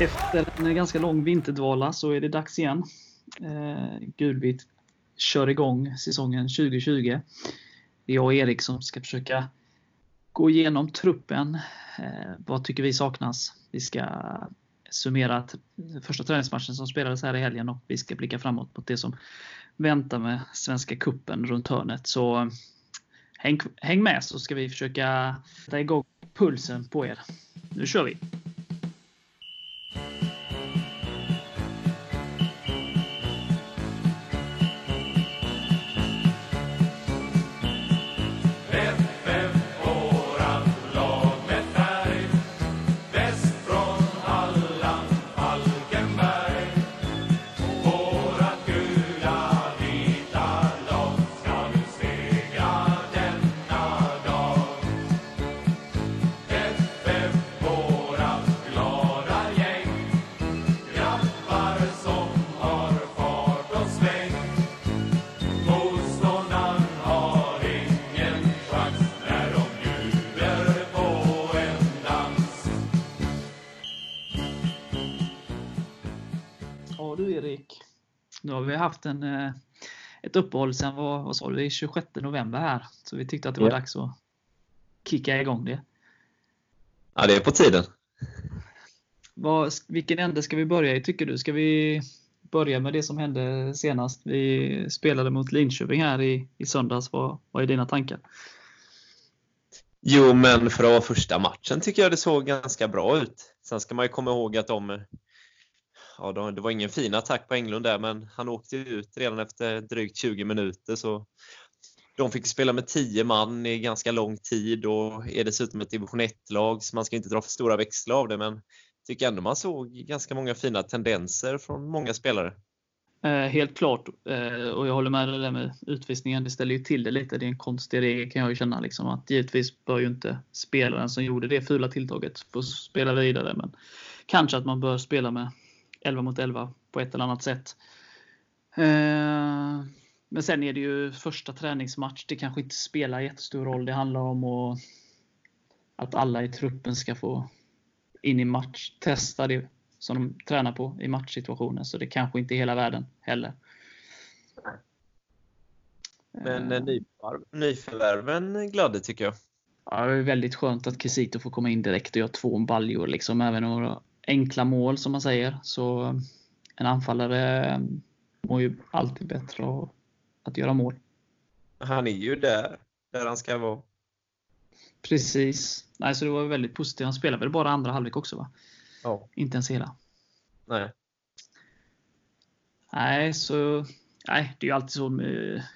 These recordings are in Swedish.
Efter en ganska lång vinterdvala så är det dags igen. Eh, Gulvitt kör igång säsongen 2020. Det är jag och Erik som ska försöka gå igenom truppen. Eh, vad tycker vi saknas? Vi ska summera första träningsmatchen som spelades här i helgen och vi ska blicka framåt mot det som väntar med Svenska Kuppen runt hörnet. Så häng, häng med så ska vi försöka ta igång pulsen på er. Nu kör vi! Haft en, eh, ett uppehåll sen vad, vad sa du, 26 november här. Så vi tyckte att det var ja. dags att kicka igång det. Ja, det är på tiden. Vad, vilken ände ska vi börja i tycker du? Ska vi börja med det som hände senast? Vi spelade mot Linköping här i, i söndags. Vad, vad är dina tankar? Jo, men för att vara första matchen tycker jag det såg ganska bra ut. Sen ska man ju komma ihåg att de ja, det var ingen fin attack på Englund där, men han åkte ut redan efter drygt 20 minuter. Så de fick spela med 10 man i ganska lång tid och är dessutom ett division 1-lag, så man ska inte dra för stora växlar av det, men jag tycker ändå man såg ganska många fina tendenser från många spelare. Eh, helt klart, eh, och jag håller med dig där med utvisningen. Det ställer ju till det lite. Det är en konstig regel kan jag ju känna. Liksom, att givetvis bör ju inte spelaren som gjorde det fula tilltaget få spela vidare. Men kanske att man bör spela med 11 mot 11 på ett eller annat sätt. Eh, men sen är det ju första träningsmatch. Det kanske inte spelar jättestor roll. Det handlar om att alla i truppen ska få in i match, testa det som de tränar på i matchsituationen. Så det kanske inte är hela världen heller. Men eh, nyförvärven gladde tycker jag. Ja, det är väldigt skönt att Kisito får komma in direkt och göra två baljor. Liksom, även några enkla mål som man säger. Så en anfallare mår ju alltid bättre att göra mål. Han är ju där, där han ska vara. Precis. Nej, så det var väldigt positivt. Han spelade väl bara andra halvlek också? va? Ja. Inte ens hela. Nej. Nej, så nej, det är ju alltid så.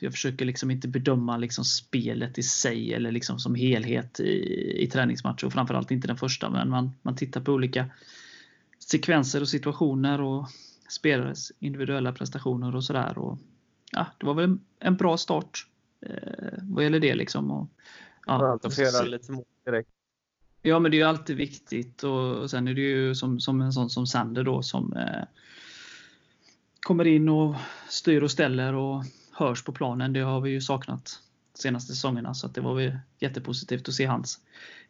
Jag försöker liksom inte bedöma liksom spelet i sig eller liksom som helhet i, i träningsmatcher och framförallt inte den första. Men man, man tittar på olika sekvenser och situationer och spelares individuella prestationer och sådär. Ja, det var väl en bra start eh, vad gäller det. Liksom. Och, ja, och lite mål direkt. Ja, men det är ju alltid viktigt. Och, och sen är det ju som, som en sån som Sander då som eh, kommer in och styr och ställer och hörs på planen. Det har vi ju saknat de senaste säsongerna. Så det var väl jättepositivt att se hans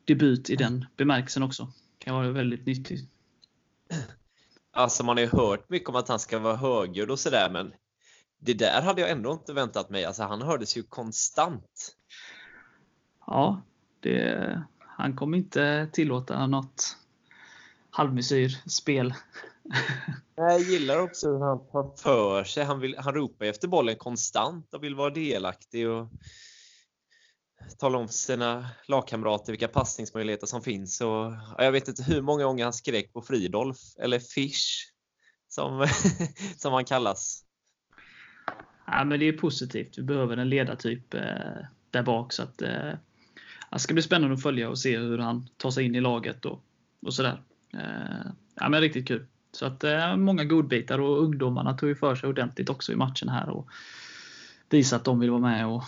debut i den bemärkelsen också. Det kan vara väldigt nyttigt Alltså man har ju hört mycket om att han ska vara högljudd och sådär men det där hade jag ändå inte väntat mig. Alltså han hördes ju konstant. Ja, det, han kommer inte tillåta något halvmesyrspel. Jag gillar också hur han tar för sig. Han, vill, han ropar efter bollen konstant och vill vara delaktig. Och tala om för sina lagkamrater vilka passningsmöjligheter som finns. Och, jag vet inte hur många gånger han skrek på Fridolf, eller Fish, som, som han kallas. Ja, men det är positivt. Vi behöver en ledartyp eh, där bak. Så att, eh, det ska bli spännande att följa och se hur han tar sig in i laget och, och sådär. Eh, ja, men riktigt kul. Så att eh, många godbitar och ungdomarna tog ju för sig ordentligt också i matchen här och visade att de vill vara med och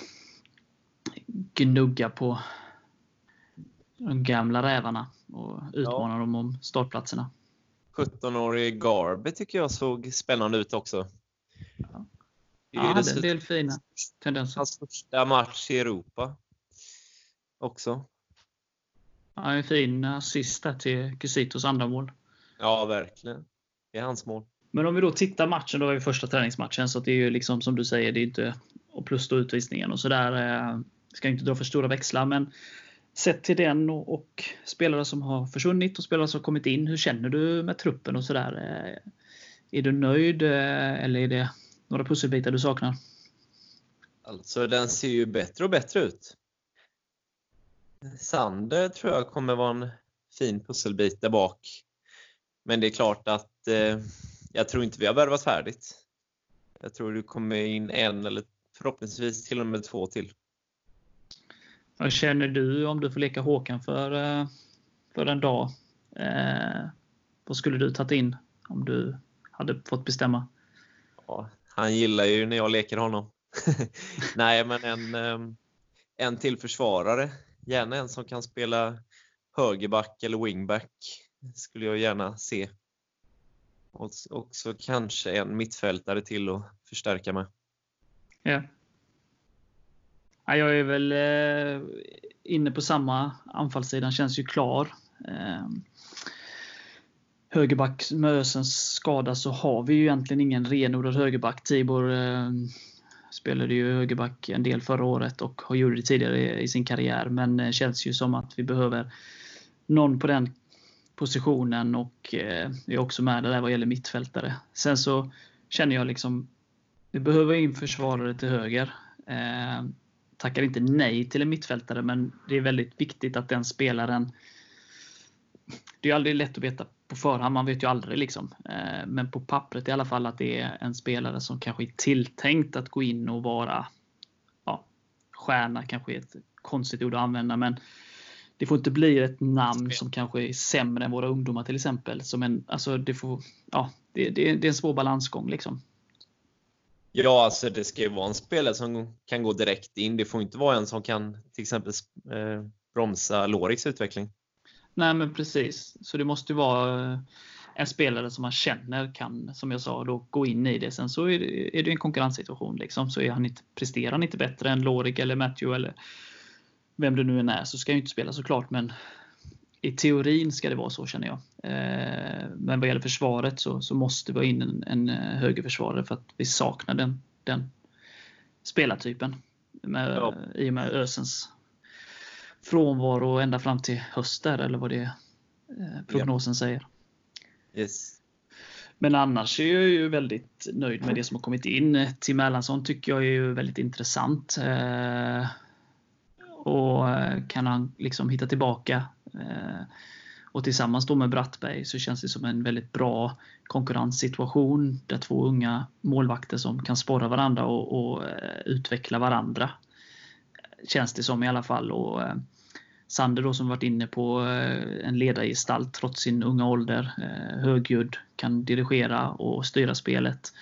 gnugga på de gamla rävarna och utmana ja. dem om startplatserna. 17-årig Garbe tycker jag såg spännande ut också. Ja, ja hade en del fina tendenser. Hans första match i Europa också. Ja, en fin assist där till Kusitos andra mål. Ja, verkligen. Det är hans mål. Men om vi då tittar matchen, då är vi första träningsmatchen, så det är ju liksom som du säger, det är inte och plus då utvisningen och sådär. Ska inte dra för stora växlar, men sett till den och, och, spelare som har försvunnit och spelare som har kommit in, hur känner du med truppen och sådär? Eh, är du nöjd eh, eller är det några pusselbitar du saknar? Alltså den ser ju bättre och bättre ut. Sander tror jag kommer vara en fin pusselbit där bak. Men det är klart att eh, jag tror inte vi har värvat färdigt. Jag tror det kommer in en eller förhoppningsvis till och med två till. Vad känner du om du får leka Håkan för, eh, för en dag? Eh, vad skulle du tagit in om du hade fått bestämma? Ja, han gillar ju när jag leker honom. Nej, men en, eh, en till försvarare. Gärna en som kan spela högerback eller wingback skulle jag gärna se. Och också kanske en mittfältare till att förstärka med. Ja. Jag är väl eh, inne på samma. Anfallssidan känns ju klar. Eh, högerback med Ösens skada så har vi ju egentligen ingen renodlad högerback. Tibor eh, spelade ju högerback en del förra året och har gjort det tidigare i sin karriär. Men det känns ju som att vi behöver någon på den positionen och eh, är också med där vad gäller mittfältare. Sen så känner jag liksom vi behöver in försvarare till höger. Eh, tackar inte nej till en mittfältare, men det är väldigt viktigt att den spelaren... Det är aldrig lätt att veta på förhand, man vet ju aldrig. liksom. Eh, men på pappret i alla fall att det är en spelare som kanske är tilltänkt att gå in och vara ja, stjärna, kanske är ett konstigt ord att använda, men det får inte bli ett namn som kanske är sämre än våra ungdomar till exempel. Som en, alltså det, får, ja, det, det, det är en svår balansgång. Liksom. Ja, alltså det ska ju vara en spelare som kan gå direkt in. Det får inte vara en som kan till exempel eh, bromsa Loriks utveckling. Nej, men precis. Så det måste vara eh, en spelare som man känner kan, som jag sa, då gå in i det. Sen så är det, är det en konkurrenssituation. Liksom. Så är han inte, presterar han inte bättre än Lorik eller Matthew eller vem det nu än är så ska han ju inte spela såklart. Men i teorin ska det vara så känner jag. Eh, men vad gäller försvaret så, så måste vi ha in en, en eh, högerförsvarare för att vi saknar den, den spelartypen. Med, ja. I och med Ösens frånvaro ända fram till höst där, eller vad det är eh, prognosen ja. säger. Yes. Men annars är jag ju väldigt nöjd med det som har kommit in. Tim Erlandsson tycker jag är ju väldigt intressant. Och eh, kan han liksom hitta tillbaka eh, och tillsammans då med Brattberg så känns det som en väldigt bra konkurrenssituation där två unga målvakter som kan sporra varandra och, och eh, utveckla varandra. Känns det som i alla fall. Och, Sander då som varit inne på en ledargestalt trots sin unga ålder. Högljudd, kan dirigera och styra spelet.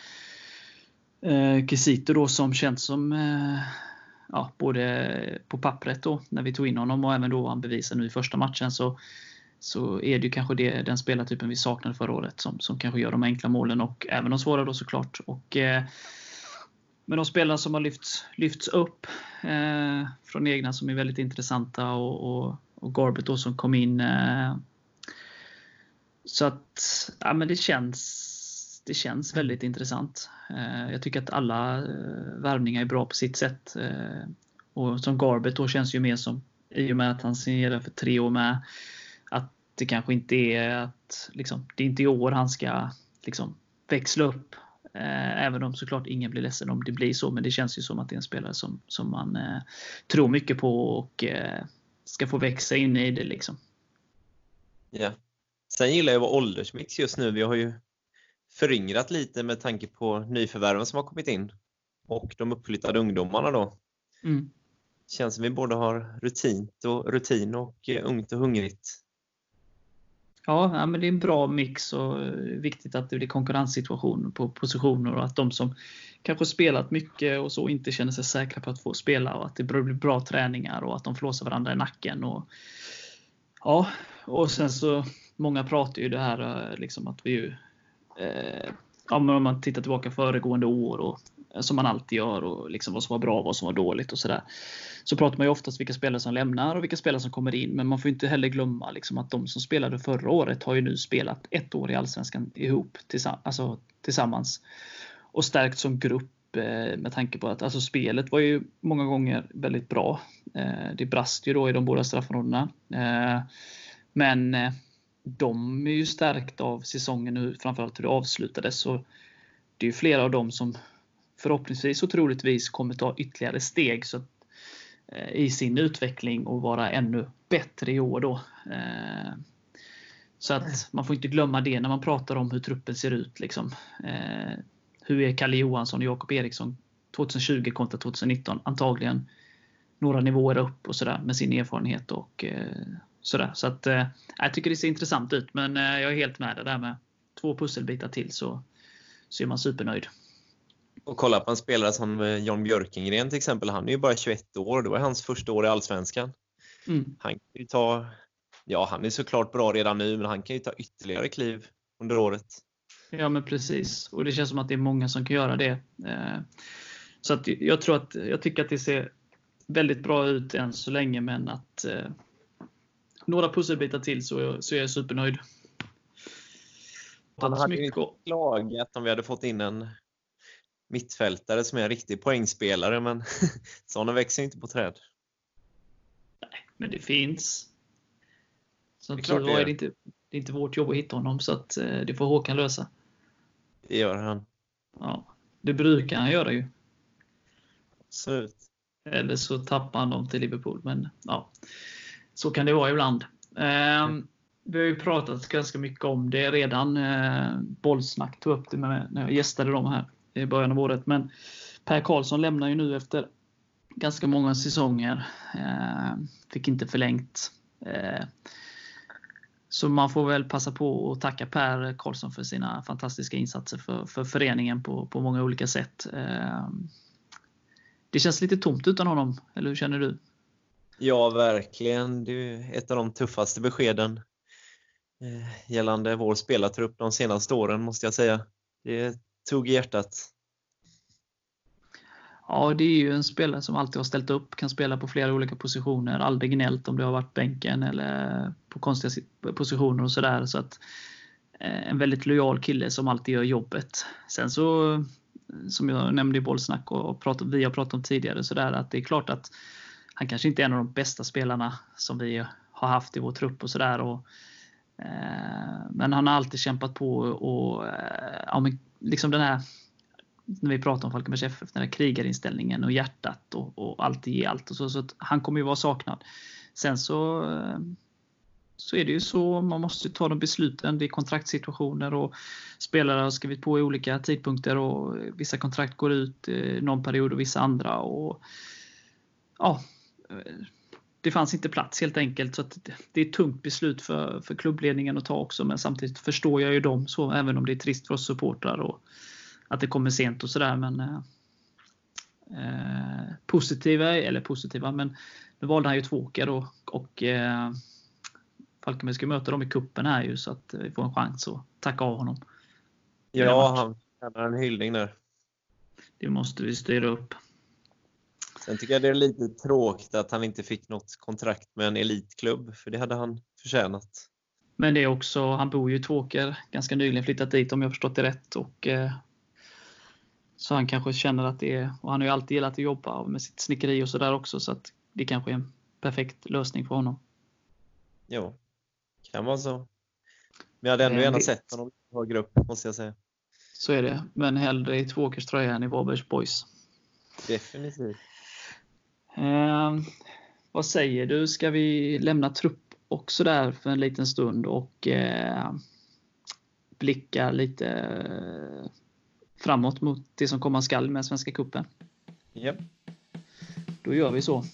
Kisito då som känns som ja, både på pappret då när vi tog in honom och även då han bevisar nu i första matchen så, så är det ju kanske det, den spelartypen vi saknade förra året som, som kanske gör de enkla målen och även de svåra då såklart. Och, eh, men de spelare som har lyfts, lyfts upp eh, från egna som är väldigt intressanta och, och, och Garbet då som kom in. Eh, så att ja, men det känns det känns väldigt intressant. Eh, jag tycker att alla eh, värvningar är bra på sitt sätt. Eh, och som Garbet då känns ju mer som, i och med att han signerar för tre år med, att det kanske inte är att, liksom, det är inte i år han ska liksom, växla upp. Även om såklart ingen blir ledsen om det blir så, men det känns ju som att det är en spelare som, som man eh, tror mycket på och eh, ska få växa in i det. Liksom. Ja. Sen gillar jag vår åldersmix just nu. Vi har ju föryngrat lite med tanke på nyförvärven som har kommit in och de uppflyttade ungdomarna då. Mm. Känns som vi både har rutin och, rutin och eh, ungt och hungrigt. Ja, men det är en bra mix och eh, viktigt att det blir konkurrenssituation på positioner och att de som kanske spelat mycket och så inte känner sig säkra på att få spela och att det blir bra träningar och att de flåsar varandra i nacken. Och, ja, och sen så många pratar ju det här eh, liksom att vi ju eh, ja, men om man tittar tillbaka föregående år och eh, som man alltid gör och liksom vad som var bra och vad som var dåligt och sådär. Så pratar man ju oftast vilka spelare som lämnar och vilka spelare som kommer in. Men man får inte heller glömma liksom att de som spelade förra året har ju nu spelat ett år i Allsvenskan ihop alltså tillsammans och stärkt som grupp eh, med tanke på att alltså spelet var ju många gånger väldigt bra. Eh, det brast ju då i de båda straffområdena. Eh, men eh, de är ju stärkta av säsongen nu, framförallt hur det avslutades. Så det är ju flera av dem som förhoppningsvis och troligtvis kommer ta ytterligare steg så att, eh, i sin utveckling och vara ännu bättre i år. Då. Eh, så att man får inte glömma det när man pratar om hur truppen ser ut. Liksom. Eh, hur är Kalle Johansson och Jakob Eriksson 2020 kontra 2019? Antagligen några nivåer upp och sådär med sin erfarenhet och eh, sådär. Så att, jag tycker det ser intressant ut men jag är helt med det där med två pusselbitar till så, så är man supernöjd. Och kolla på en spelare som eh, John Björkengren till exempel. Han är ju bara 21 år. Det var hans första år i Allsvenskan. Mm. Han kan ju ta, ja han är såklart bra redan nu, men han kan ju ta ytterligare kliv under året. Ja men precis. Och det känns som att det är många som kan göra det. Eh, så att jag tror att, jag tycker att det ser väldigt bra ut än så länge, men att eh, några pusselbitar till så, så är jag supernöjd. Han hade ju inte klagat om vi hade fått in en mittfältare som är en riktig poängspelare, men sådana växer inte på träd. Nej, men det finns. Så det är, det är, det inte, det är inte vårt jobb att hitta honom, så att, eh, det får Håkan lösa. Det gör han. Ja, det brukar han göra ju. Absolut. Eller så tappar han dem till Liverpool, men ja, så kan det vara ibland. Eh, vi har ju pratat ganska mycket om det redan. Eh, bollsnack tog upp det med, när jag gästade dem här i början av året. Men Per Karlsson lämnar ju nu efter ganska många säsonger. Eh, fick inte förlängt. Så man får väl passa på att tacka Per Karlsson för sina fantastiska insatser för, för föreningen på, på många olika sätt. Det känns lite tomt utan honom, eller hur känner du? Ja, verkligen. Det är ett av de tuffaste beskeden eh, gällande vår spelartrupp de senaste åren, måste jag säga. Det tog i hjärtat? Ja, det är ju en spelare som alltid har ställt upp, kan spela på flera olika positioner, aldrig gnällt om det har varit bänken eller på konstiga positioner och sådär. Så att, eh, en väldigt lojal kille som alltid gör jobbet. Sen så, som jag nämnde i bollsnack och pratat, vi har pratat om tidigare, så där att det är klart att han kanske inte är en av de bästa spelarna som vi har haft i vår trupp och sådär. Eh, men han har alltid kämpat på och eh, ja, men liksom den här när vi pratar om Falkenbergs FF, den här krigarinställningen och hjärtat och, och alltid ge allt. Och så, så att han kommer ju vara saknad. Sen så, eh, så är det ju så, man måste ta de besluten. Det är kontraktssituationer och spelare har skrivit på i olika tidpunkter och vissa kontrakt går ut eh, någon period och vissa andra. Och, ja, det fanns inte plats helt enkelt. Så det är ett tungt beslut för, för klubbledningen att ta också. Men samtidigt förstår jag ju dem så, även om det är trist för oss supportrar och att det kommer sent och sådär. Men eh, eh, positiva, eller positiva, men nu valde han ju Tvååker och, och eh, Falkenberg ska möta dem i kuppen här ju så att vi får en chans att tacka av honom. Ja, han förtjänar en hyllning där. Det måste vi styra upp. Sen tycker jag det är lite tråkigt att han inte fick något kontrakt med en elitklubb, för det hade han förtjänat. Men det är också, han bor ju i Tvååker, ganska nyligen flyttat dit om jag förstått det rätt. Och, eh, så han kanske känner att det är, och han har ju alltid gillat att jobba med sitt snickeri och sådär också, så att det kanske är en perfekt lösning för honom. Jo, kan vara så. Men jag hade ändå gärna sett honom högre upp, måste jag säga. Så är det, men hellre i Tvååkers tröja än i Varbergs Boys. Definitivt. Eh, vad säger du? Ska vi lämna trupp också där för en liten stund och eh, blicka lite eh, framåt mot det som komma skall med Svenska Cupen? Yep. Då gör vi så.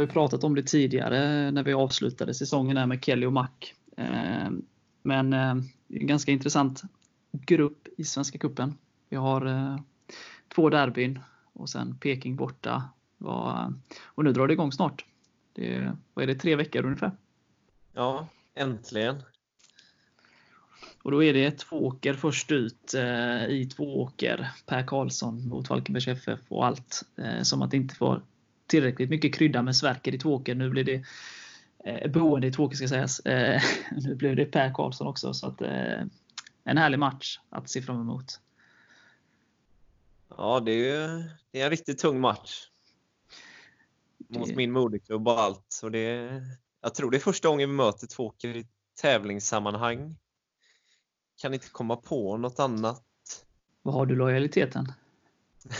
Har ju pratat om det tidigare när vi avslutade säsongen här med Kelly och Mac. Eh, men eh, en ganska intressant grupp i Svenska Kuppen. Vi har eh, två derbyn och sen Peking borta. Och nu drar det igång snart. Det, vad är det, tre veckor ungefär? Ja, äntligen. Och då är det Tvååker först ut eh, i Tvååker. Per Karlsson mot Falkenbergs FF och allt. Eh, som att inte få tillräckligt mycket krydda med Sverker i Tvååker. Nu blir det eh, boende i Tvååker ska sägas. Eh, nu blev det Per Karlsson också. Så att, eh, en härlig match att se fram emot. Ja, det är, det är en riktigt tung match. Mot det... min moderklubb och allt. Så det, jag tror det är första gången vi möter Tvååker i tävlingssammanhang. Kan inte komma på något annat. Vad har du lojaliteten?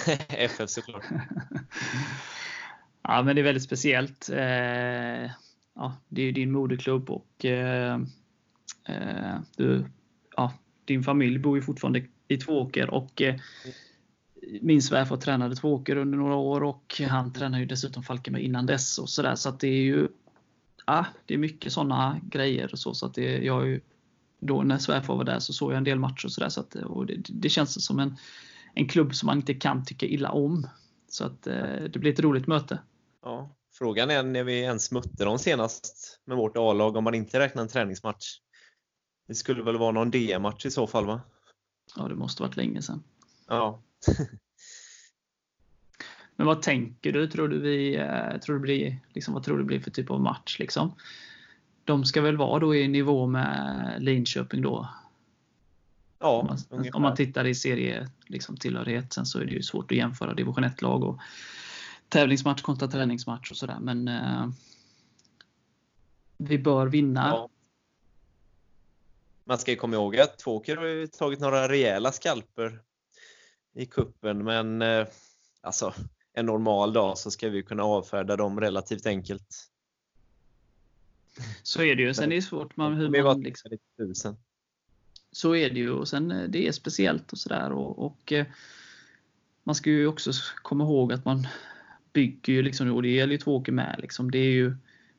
FF såklart. ja, men det är väldigt speciellt. Eh, ja, det är ju din moderklubb och eh, eh du, ja, din familj bor ju fortfarande i Tvååker och eh, min svärfar tränade Tvååker under några år och han tränade ju dessutom Falkenberg innan dess. och så där, Så att det är ju ja, det är mycket sådana grejer. och så, så att det, jag ju, Då när svärfar var där så såg jag en del matcher och, sådär så att, och det, det känns som en, en klubb som man inte kan tycka illa om. Så att eh, det blir ett roligt möte. Ja, frågan är när vi ens mötte dem senast med vårt A-lag om man inte räknar en träningsmatch. Det skulle väl vara någon DM-match i så fall va? Ja, det måste varit länge sedan. Ja. Men vad tänker du? Tror du vi, eh, tror du blir, liksom, vad tror du blir för typ av match? Liksom? De ska väl vara då i nivå med Linköping då? Ja, om man, om man tittar i serietillhörighet. Liksom, Sen så är det ju svårt att jämföra division 1-lag och tävlingsmatch kontra träningsmatch och sådär. Men eh, vi bör vinna. Ja. Man ska ju komma ihåg att Tvååker har ju tagit några rejäla skalper i kuppen men eh, alltså en normal dag så ska vi kunna avfärda dem relativt enkelt. Så är det ju. Sen är det svårt man, hur man liksom... Så är det ju. Och sen eh, det är speciellt och sådär. Och, och, eh, man ska ju också komma ihåg att man bygger ju, liksom, och det gäller ju Tvååker med, liksom, det är ju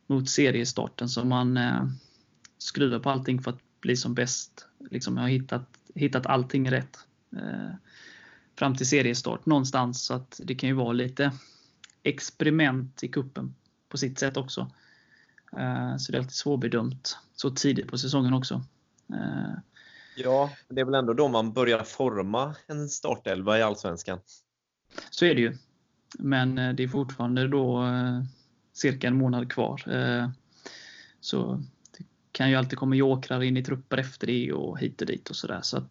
mot seriestarten som man eh, skruvar på allting för att bli som bäst. Liksom, har hittat, hittat allting rätt. Eh, fram till seriestart någonstans. Så att det kan ju vara lite experiment i kuppen på sitt sätt också. Eh, så det är alltid svårbedömt så tidigt på säsongen också. Eh, ja, det är väl ändå då man börjar forma en startelva i Allsvenskan. Så är det ju. Men eh, det är fortfarande då eh, cirka en månad kvar. Eh, så det kan ju alltid komma jokrar in i trupper efter det och hit och dit och sådär. Så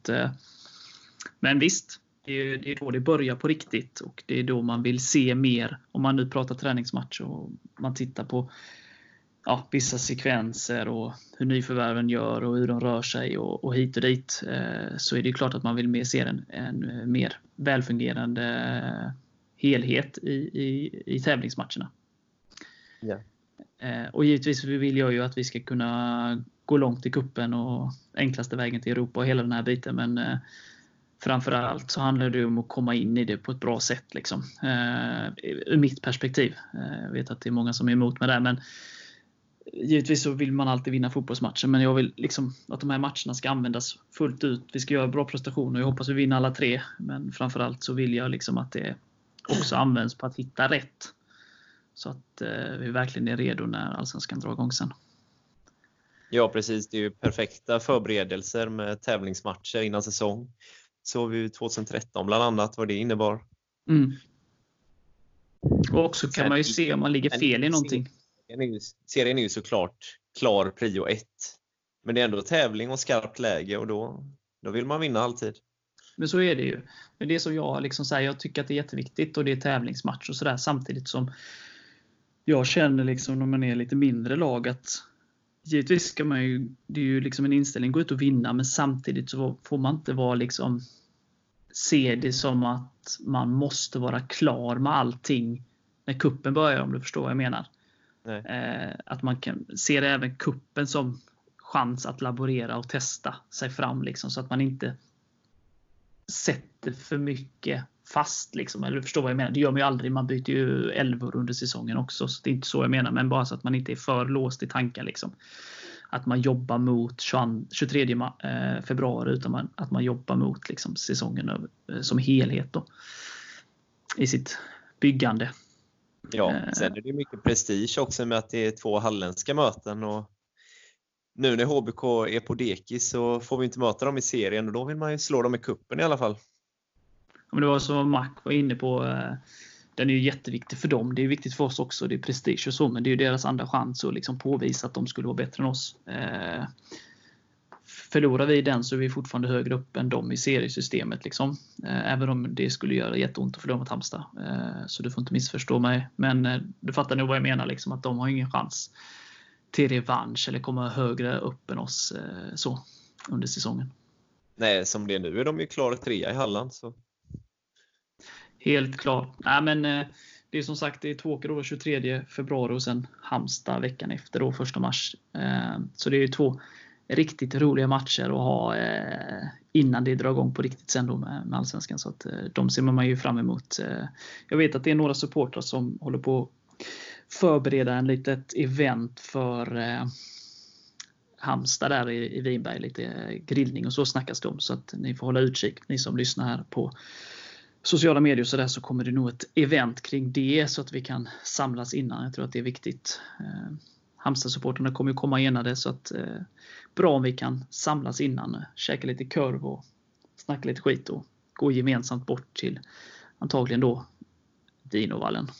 men visst, det är, det är då det börjar på riktigt och det är då man vill se mer. Om man nu pratar träningsmatch och man tittar på ja, vissa sekvenser och hur nyförvärven gör och hur de rör sig och, och hit och dit. Så är det klart att man vill mer se en, en mer välfungerande helhet i, i, i tävlingsmatcherna. Yeah. Och givetvis vill jag ju att vi ska kunna gå långt i kuppen och enklaste vägen till Europa och hela den här biten. Men eh, framförallt så handlar det om att komma in i det på ett bra sätt. Liksom. Eh, ur mitt perspektiv. Eh, jag vet att det är många som är emot mig där. Men givetvis så vill man alltid vinna fotbollsmatcher. Men jag vill liksom att de här matcherna ska användas fullt ut. Vi ska göra bra prestationer. Jag hoppas vi vinner alla tre. Men framförallt så vill jag liksom att det också används på att hitta rätt. Så att eh, vi verkligen är redo när Allsvenskan drar igång sen. Ja precis, det är ju perfekta förberedelser med tävlingsmatcher innan säsong såg vi 2013 bland annat vad det innebar. Mm. Och också kan man ju se om man ligger fel i någonting. Serien är ju såklart klar prio 1. Men det är ändå tävling och skarpt läge och då, då vill man vinna alltid. Men så är det ju. Men det som jag liksom säger, jag tycker att det är jätteviktigt och det är tävlingsmatch och sådär samtidigt som jag känner liksom när man är lite mindre lag att givetvis ska man ju, det är ju liksom en inställning, gå ut och vinna, men samtidigt så får man inte vara liksom se det som att man måste vara klar med allting när kuppen börjar, om du förstår vad jag menar. Eh, att man kan se även kuppen som chans att laborera och testa sig fram, liksom, så att man inte sätter för mycket fast. Liksom. Eller förstår vad jag menar? Det gör man ju aldrig. Man byter ju elvor under säsongen också. Så det är inte så jag menar. Men bara så att man inte är för låst i tankar. Liksom. Att man jobbar mot 23 eh, februari utan att man jobbar mot liksom, säsongen eh, som helhet. Då, I sitt byggande. Ja, sen är det mycket prestige också med att det är två halländska möten. Och nu när HBK är på dekis så får vi inte möta dem i serien och då vill man ju slå dem i kuppen i alla fall. Men det var som Mac var inne på. Eh, den är ju jätteviktig för dem. Det är viktigt för oss också. Det är prestige och så. Men det är ju deras andra chans att liksom påvisa att de skulle vara bättre än oss. Eh, förlorar vi den så är vi fortfarande högre upp än dem i seriesystemet. Liksom. Eh, även om det skulle göra jätteont att förlora mot Halmstad. Så du får inte missförstå mig. Men du fattar nog vad jag menar. Liksom, att de har ingen chans till revansch eller komma högre upp än oss så, under säsongen. Nej, som det är nu är de ju klara trea i Halland. Så. Helt klart. Nej, men, eh, det är som sagt det är Tvååker då 23 februari och sen Halmstad veckan efter då 1 mars. Eh, så det är två riktigt roliga matcher att ha eh, innan det drar igång på riktigt sen då med, Allsvenskan. Så att, de ser man ju fram emot. Jag vet att det är några supportrar som håller på förbereda en litet event för eh, Halmstad där i, i Vinberg. Lite eh, grillning och så snackas det om. Så att ni får hålla utkik, ni som lyssnar här på sociala medier och så där så kommer det nog ett event kring det så att vi kan samlas innan. Jag tror att det är viktigt. Eh, Halmstad-supporterna kommer ju komma enade så att eh, bra om vi kan samlas innan, käka lite korv och snacka lite skit och gå gemensamt bort till antagligen då Dinovallen.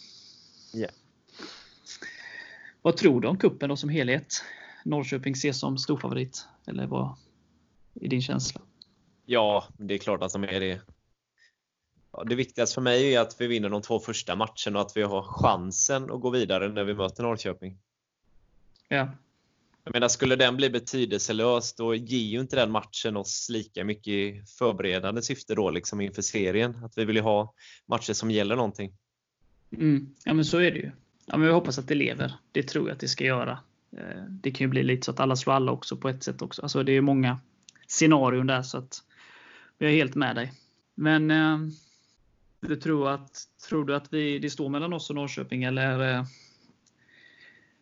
Yeah. Vad tror du om kuppen då som helhet? Norrköping ses som storfavorit, eller vad är din känsla? Ja, det är klart att de är det. Ja, det viktigaste för mig är att vi vinner de två första matcherna och att vi har chansen att gå vidare när vi möter Norrköping. Ja. Jag menar, skulle den bli betydelselös då ger ju inte den matchen oss lika mycket förberedande syfte då liksom inför serien. Att vi vill ju ha matcher som gäller någonting. Mm. Ja men så är det ju. Ja, men jag hoppas att det lever. Det tror jag att det ska göra. Eh, det kan ju bli lite så att alla slår alla också på ett sätt också. Alltså det är många scenarion där så att jag är helt med dig. Men eh, du tror, att, tror du att vi, det står mellan oss och Norrköping eller eh,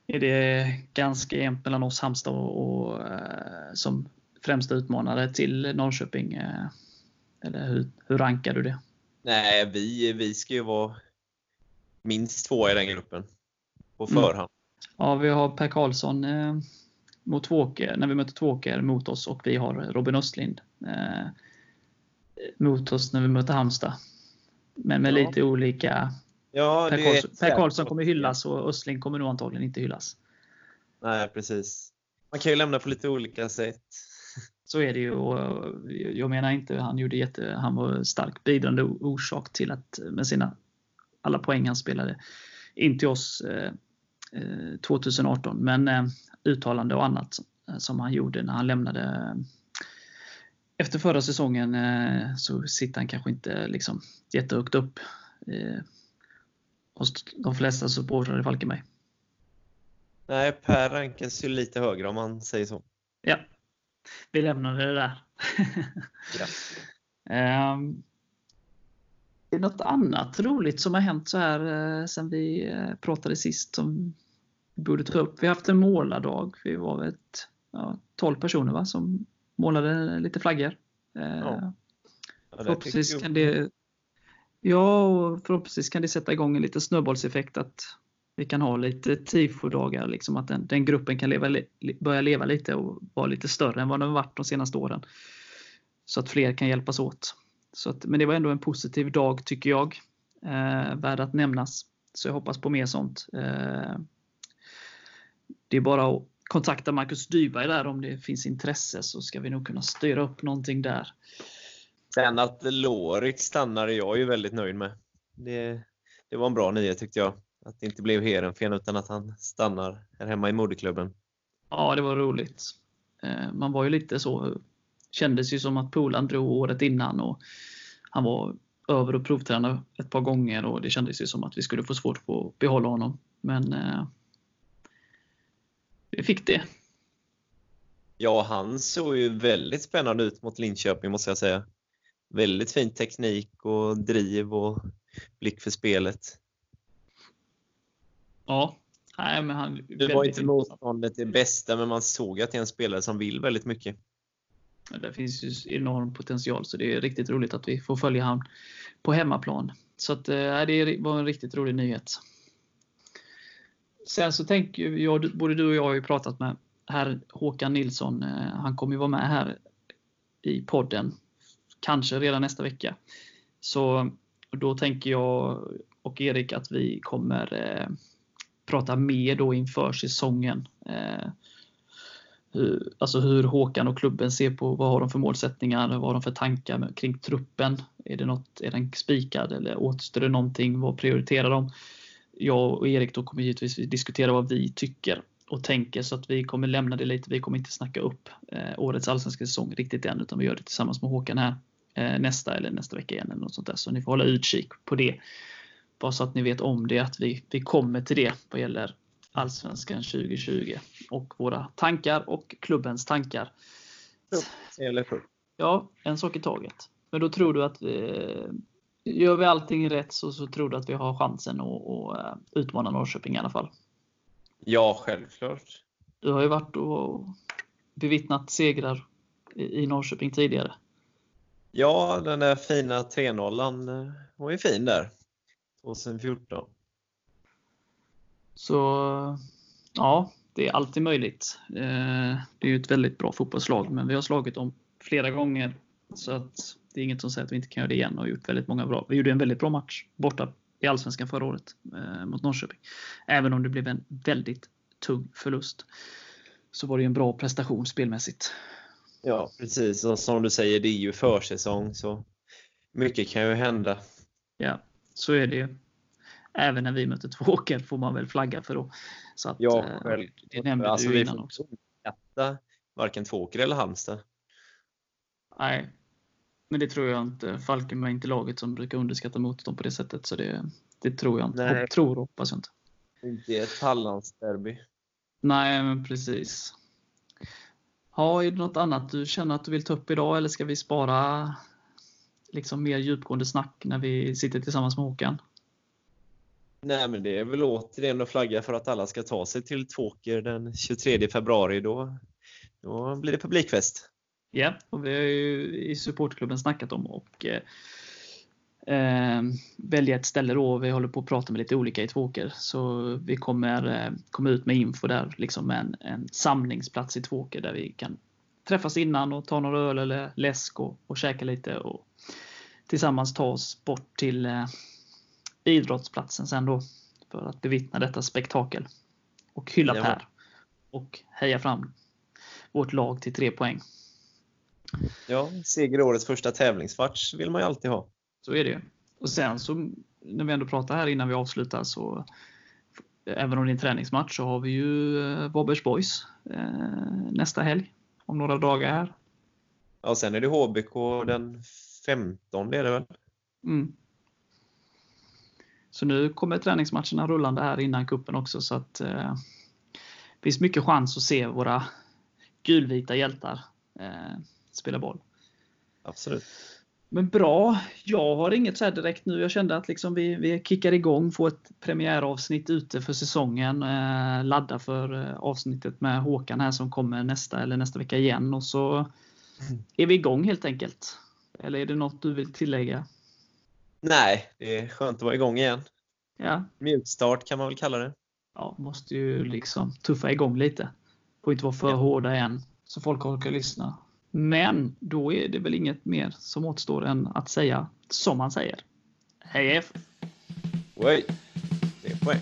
är det ganska jämnt mellan oss, Halmstad och, och eh, som främsta utmanare till Norrköping? Eh, eller hur, hur rankar du det? Nej, vi, vi ska ju vara minst två i den gruppen på mm. förhand. Ja, vi har Per Karlsson eh, mot Tvåker, när vi möter Tvåker mot oss och vi har Robin Östlind eh, mot oss när vi möter Halmstad. Men med ja. lite olika... Ja, per, Karlsson, per Karlsson kommer hyllas och Östling kommer nog antagligen inte hyllas. Nej, precis. Man kan ju lämna på lite olika sätt. Så är det ju. Och jag menar inte, han gjorde jätte, han var stark bidragande orsak till att med sina alla poäng han spelade in till oss eh, 2018. Eh, Men eh, uttalande och annat som han gjorde när han lämnade efter förra säsongen eh, så sitter han kanske inte liksom jättehögt upp eh, hos de flesta supportrar i Falkenberg. Nej, Per rankas ju lite högre om man säger så. Ja, vi lämnar det där. ja. Um, är det något annat roligt som har hänt så här eh, sen vi eh, pratade sist som vi borde ta upp? Vi har haft en målardag. Vi var ett, ja, 12 personer va, som målade lite flaggor. Ja. Eh, förhoppningsvis kan det Ja, och förhoppningsvis kan det sätta igång en liten snöbollseffekt att vi kan ha lite tifodagar, liksom att den, den gruppen kan leva, börja leva lite och vara lite större än vad den varit de senaste åren. Så att fler kan hjälpas åt. Så att, men det var ändå en positiv dag tycker jag. Eh, värd att nämnas. Så jag hoppas på mer sånt. Eh, det är bara att kontakta Marcus Dyberg där om det finns intresse så ska vi nog kunna styra upp någonting där. Sen att Lorik stannar är jag ju väldigt nöjd med. Det, det var en bra nyhet tyckte jag. Att det inte blev Heerenveen utan att han stannar här hemma i moderklubben. Ja, det var roligt. Eh, man var ju lite så, kändes ju som att Polan drog året innan och han var över och provtränade ett par gånger och det kändes ju som att vi skulle få svårt att behålla honom. Men eh, vi fick det. Ja, han såg ju väldigt spännande ut mot Linköping måste jag säga. väldigt fin teknik och driv och blick för spelet. Ja, nej men han... Det var inte motståndet det bästa, men man såg att det är en spelare som vill väldigt mycket. Det finns ju enorm potential, så det är riktigt roligt att vi får följa honom på hemmaplan. Så att, eh, det var en riktigt rolig nyhet. Sen så tänker jag, både du och jag har ju pratat med herr Håkan Nilsson. Eh, han kommer ju vara med här i podden. Kanske redan nästa vecka. Så då tänker jag och Erik att vi kommer eh, prata mer då inför säsongen. Eh, alltså hur Håkan och klubben ser på vad har de för målsättningar, vad har de för tankar kring truppen? Är, det något, är den spikad eller återstår det någonting? Vad prioriterar de? Jag och Erik då kommer givetvis diskutera vad vi tycker och tänker så att vi kommer lämna det lite. Vi kommer inte snacka upp eh, årets allsvenska säsong riktigt än utan vi gör det tillsammans med Håkan här eh, nästa eller nästa vecka igen eller något sånt där. Så ni får hålla utkik på det. Bara så att ni vet om det att vi, vi kommer till det vad gäller Allsvenskan 2020 och våra tankar och klubbens tankar. Ja, en sak i taget. Men då tror du att vi, gör vi allting rätt så, så tror du att vi har chansen att, att eh, utmana Norrköping i alla fall? Ja, självklart. Du har ju varit och bevittnat segrar i Norrköping tidigare. Ja, den där fina 3-0 eh, var ju fin där. 2014. Så ja, det är alltid möjligt. Eh, det är ju ett väldigt bra fotbollslag, men vi har slagit dem flera gånger. Så att det är inget som säger att vi inte kan göra det igen och gjort väldigt många bra. Vi gjorde en väldigt bra match borta i Allsvenskan förra året eh, mot Norrköping. Även om det blev en väldigt tung förlust. Så var det en bra prestation spelmässigt. Ja, precis. Och som du säger, det är ju försäsong så mycket kan ju hända. Ja, så är det Även när vi möter Tvååker får man väl flagga för då. Så att, ja, eh, själv. Det nämnde alltså, du innan också. Äta varken Tvååker eller Halmstad. Nej, men det tror jag inte. Falkenberg är inte laget som brukar underskatta motstånd på det sättet. Så det, det tror jag inte. Nej. Tror och hoppas jag inte. Inte ett Hallandsderby. Nej, men precis. Ja, är det något annat du känner att du vill ta upp idag eller ska vi spara liksom mer djupgående snack när vi sitter tillsammans med Håkan? Nej, men det är väl återigen att flagga för att alla ska ta sig till Tvååker den 23 februari. Då, då blir det publikfest. Ja, och vi har ju i supportklubben snackat om och eh, eh välja ett ställe då. Vi håller på att prata med lite olika i Tvååker. Så vi kommer eh, komma ut med info där, liksom med en, en samlingsplats i Tvååker där vi kan träffas innan och ta några öl eller läsk och, och käka lite och tillsammans ta oss bort till eh, idrottsplatsen sen då för att bevittna detta spektakel. Och hylla ja. Per. Och heja fram vårt lag till tre poäng. Ja, seger årets första tävlingsmatch vill man ju alltid ha. Så är det ju. Och sen så när vi ändå pratar här innan vi avslutar så även om det är en träningsmatch så har vi ju eh, Wobbers Boys eh, nästa helg om några dagar här. Ja, sen är det HBK den 15 är det väl? Mm. Så nu kommer träningsmatcherna rullande här innan kuppen också så att eh, det finns mycket chans att se våra gulvita hjältar eh, spela boll. Absolut. Men bra. Jag har inget så direkt nu. Jag kände att liksom vi, vi kickar igång, får ett premiäravsnitt ute för säsongen. Eh, ladda för eh, avsnittet med Håkan här som kommer nästa eller nästa vecka igen. Och så mm. är vi igång helt enkelt. Eller är det något du vill tillägga? Nej, det är skönt att vara igång igen. Ja. Mjukstart kan man väl kalla det. Ja, måste ju liksom tuffa igång lite. Får inte vara för ja. hårda än, så folk orkar lyssna. Men då är det väl inget mer som återstår än att säga som man säger. Hej F! Oj, det är poäng.